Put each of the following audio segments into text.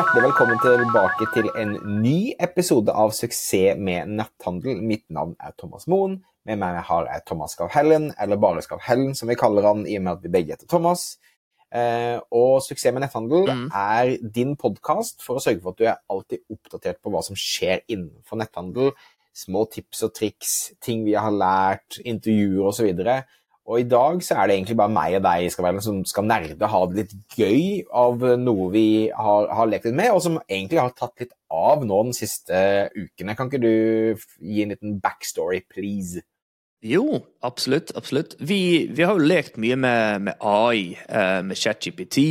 Hjertelig velkommen tilbake til en ny episode av Suksess med netthandel. Mitt navn er Thomas Moen. Med meg har jeg Thomas Skav Hellen, eller bare Skav Hellen, som vi kaller han i og med at vi begge heter Thomas. Eh, og Suksess med netthandel Mm. er din podkast for å sørge for at du er alltid oppdatert på hva som skjer innenfor netthandel. Små tips og triks, ting vi har lært, intervjuer osv. Og i dag så er det egentlig bare meg og deg være, som skal nerde, ha det litt gøy av noe vi har, har lekt litt med, og som egentlig har tatt litt av nå den siste ukene. Kan ikke du gi en liten backstory, please? Jo, absolutt. absolutt. Vi, vi har jo lekt mye med, med AI, eh, med ChatGPT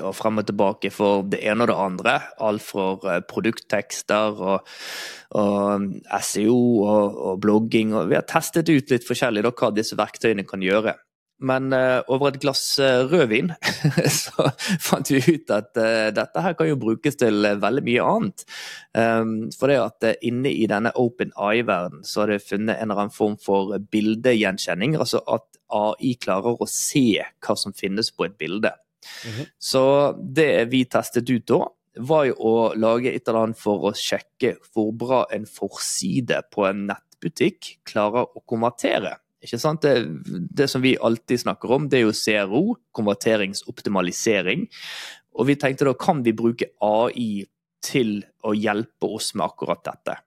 og frem og tilbake for det ene og det andre. Alt fra eh, produkttekster og, og SEO og, og blogging. Og vi har testet ut litt forskjellig da, hva disse verktøyene kan gjøre. Men uh, over et glass uh, rødvin så fant vi ut at uh, dette her kan jo brukes til veldig mye annet. Um, for det at inne i denne open eye-verdenen så har det funnet en eller annen form for bildegjenkjenning. Altså at AI klarer å se hva som finnes på et bilde. Mhm. Så det vi testet ut da, var jo å lage et eller annet for å sjekke hvor bra en forside på en nettbutikk klarer å konvertere. Ikke sant? Det, det som vi alltid snakker om, det er jo CRO, konverteringsoptimalisering. Og vi tenkte da, kan vi bruke AI til å hjelpe oss med akkurat dette?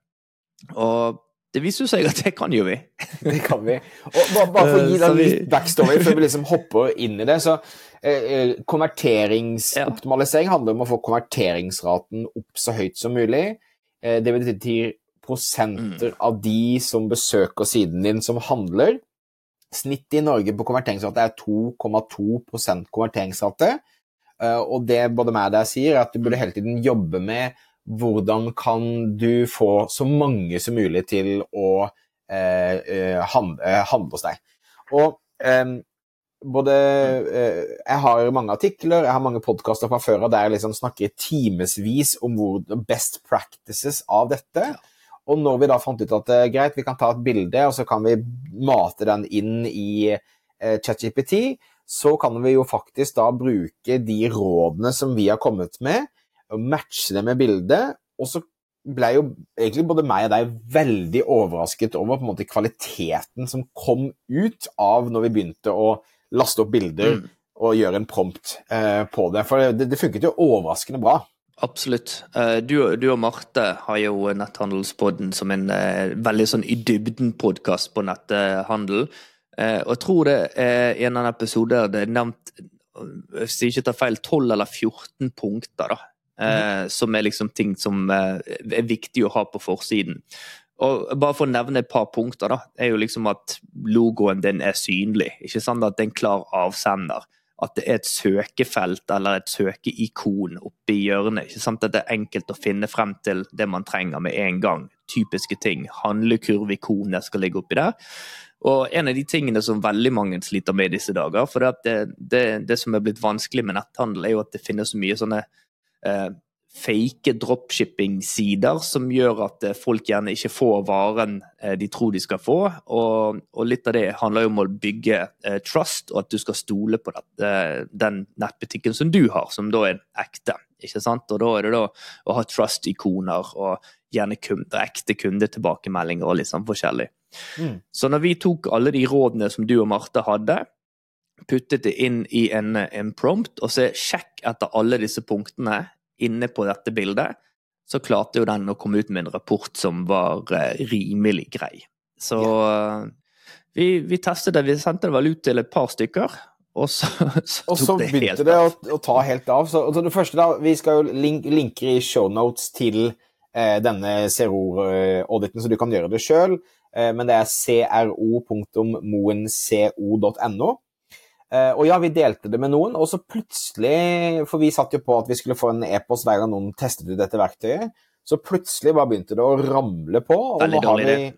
Og det viser seg at det kan jo vi. Det kan vi. Og bare, bare for å gi Eh, deg litt backstory før vi liksom hopper inn i det, så eh, eh, Konverteringsoptimalisering handler om å få konverteringsraten opp så høyt som mulig. Eh, det betyr prosenter av de som besøker siden din, som handler. Snittet i Norge på konverteringsrate er 2,2% konverteringsrate. Eh, og det både meg og deg sier, er at du burde hele tiden jobbe med hvordan kan du få så mange som mulig til å eh, handle, eh, handle hos deg. Og eh, både eh, Jeg har mange artikler, jeg har mange podkaster fra før av der jeg liksom snakker timevis om hvor best practices av dette. Og når vi da fant ut at det er greit, vi kan ta et bilde, og så kan vi mate den inn i eh, ChatGPT, så kan vi jo faktisk da bruke de rådene som vi har kommet med, og matche det med bildet, og så ble jo egentlig både meg og deg veldig overrasket over på en måte kvaliteten som kom ut av når vi begynte å laste opp bilder Mm. og gjøre en prompt eh, på det. For det, det funket jo overraskende bra. Absolutt. Eh, Du, du og Marte har jo Netthandelspodden som en eh, veldig sånn i dybden-podkast på netthandel. Eh, Og jeg tror det er en av episoder det er nevnt, hvis jeg ikke tar feil, 12 eller 14 punkter, da. mm. Som er liksom ting som er viktig å ha på forsiden. Og bare for å nevne et par punkter, da, er jo liksom at logoen din er synlig. Ikke sant at det er en klar avsender. At det er et søkefelt eller et søkeikon oppe i hjørnet. Ikke sant at det er enkelt å finne frem til det man trenger med en gang. Typiske ting. Handlekurvikonet skal ligge oppi der. Og en av de tingene som veldig mange sliter med i disse dager, for det, det, det, som er blitt vanskelig med netthandel, er jo at det finnes så mye sånne eh, fake dropshipping-sider som gjør at eh, folk gjerne ikke får varen eh, de tror de skal få. Og, og litt av det handler jo om å bygge eh, trust, og at du skal stole på det, eh, den nettbutikken som du har, som da er ekte. ikke sant? Og da er det da å ha trust-ikoner og gjerne kunder, ekte kundetilbakemeldinger og litt sånn forskjellig. Mm. Så når vi tok alle de rådene som du og Marte hadde, puttet det inn i en, en prompt, og så sjekk etter alle disse punktene inne på dette bildet, så klarte jo den å komme ut med en rapport som var eh, rimelig grei. Så eh, vi, vi testet det, vi sendte det vel ut til et par stykker, og så, så Og så begynte helt det å, å ta helt av. Så, så det første da, Vi skal jo link, linke i shownotes til eh, denne CRO-auditen, så du kan gjøre det sjøl. Eh, men det er cro.moenco.no. Eh, og ja, vi delte det med noen, og så plutselig For vi satt jo på at vi skulle få en e-post hver gang noen testet ut dette verktøyet. Så plutselig bare begynte det å ramle på. Og Veldig dårlig vi,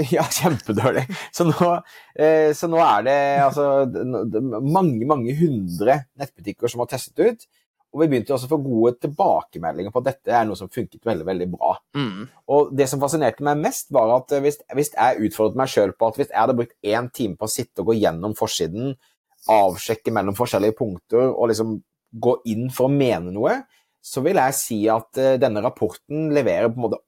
Ja, kjempedårlig. Så nå, eh, så nå er det altså, mange, mange hundre nettbutikker som har testet ut. Og vi begynte også å få gode tilbakemeldinger på at dette er noe som funket veldig veldig bra. Mm, Og det som fascinerte meg mest, var at eh, hvis, hvis jeg utfordret meg sjøl på at hvis jeg hadde brukt én time på å sitte og gå gjennom forsiden, avsjekke mellom forskjellige punkter og liksom gå inn for å mene noe, så vil jeg si at uh, denne rapporten leverer på en måte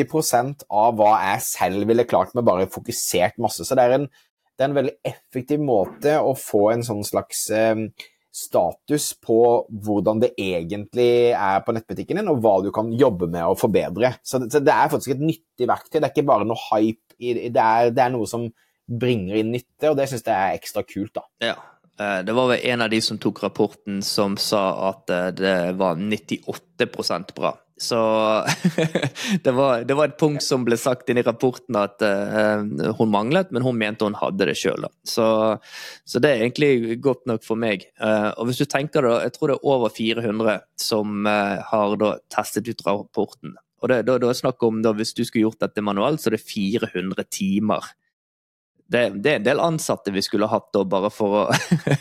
80% av hva jeg selv ville klart med bare fokusert masse. Så det er en, det er en veldig effektiv måte å få en sånn slags uh, status på hvordan det egentlig er på nettbutikken din, og hva du kan jobbe med å forbedre. Så det er faktisk et nyttig verktøy. Det er ikke bare noe hype. Det er, det er noe som bringer inn nytte, og det syns jeg er ekstra kult. da. Ja, Eh, det var vel en av de som tok rapporten som sa at eh, det var 98% bra. Så det, var, det, var, et punkt som ble sagt inn i rapporten at uh, hun manglet, men hun mente hun hadde det sjøl. Så, så, det er egentlig godt nok for meg. Uh, og hvis du tenker da, Jeg tror det er over 400 som uh, har da testet ut rapporten. Og det, da, da er snakk om da, Hvis du skulle gjort dette manuelt, så er det 400 timer det, det, er en del ansatte vi skulle hatt da, bare for å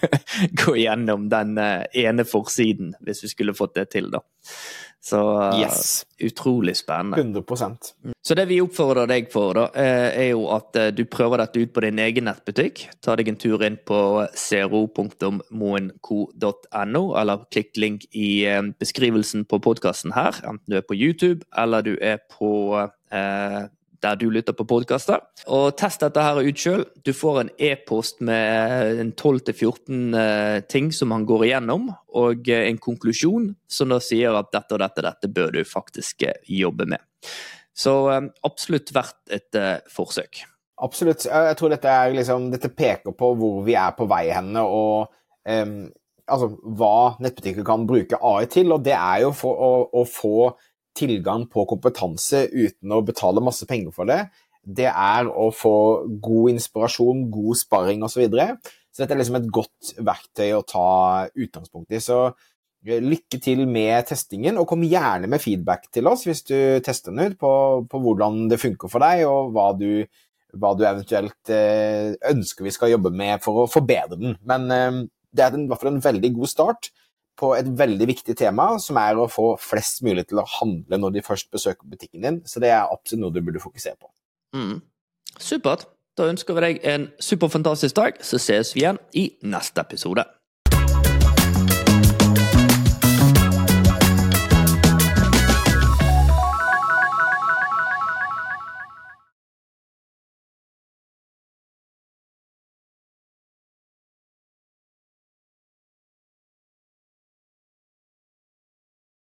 gå gjennom den eh, ene forsiden, hvis vi skulle fått det til, da. Så eh, yes. utrolig spennende. 100% Så det vi oppfordrer deg for, da, eh, er jo at du prøver dette ut på din egen nettbutikk. Ta deg en tur inn på zero.moenco.no, eller klikk link i beskrivelsen på podkasten her, enten du er på YouTube eller du er på eh, der du lytter på podkaster. Og test dette her ut sjøl. Du får en e-post med en 12-14 eh, ting som han går igjennom, og eh, en konklusjon som da sier at dette og dette, dette bør du faktisk eh, jobbe med. Så absolutt verdt et forsøk. Absolutt. Jeg tror dette, liksom, dette peker på hvor vi er på vei henne, og um, altså, hva nettbutikker kan bruke AI til. Og det er jo for å, å få tilgang på kompetanse uten å betale masse penger for det, det er å få god inspirasjon, god sparring osv. Så, videre. så dette er liksom et godt verktøy å ta utgangspunkt i. Så eh, lykke til med testingen, og kom gjerne med feedback til oss hvis du tester den ut, på, på hvordan det funker for deg, og hva du, hva du eventuelt eh, ønsker vi skal jobbe med for å forbedre den. Men eh, det er i hvert fall en veldig god start på et veldig viktig tema, som er å få flest mulig til å handle når de først besøker butikken din. Så det er absolutt noe du burde fokusere på. Mm. Supert. Da ønsker vi deg en superfantastisk dag, så ses vi igjen i neste episode.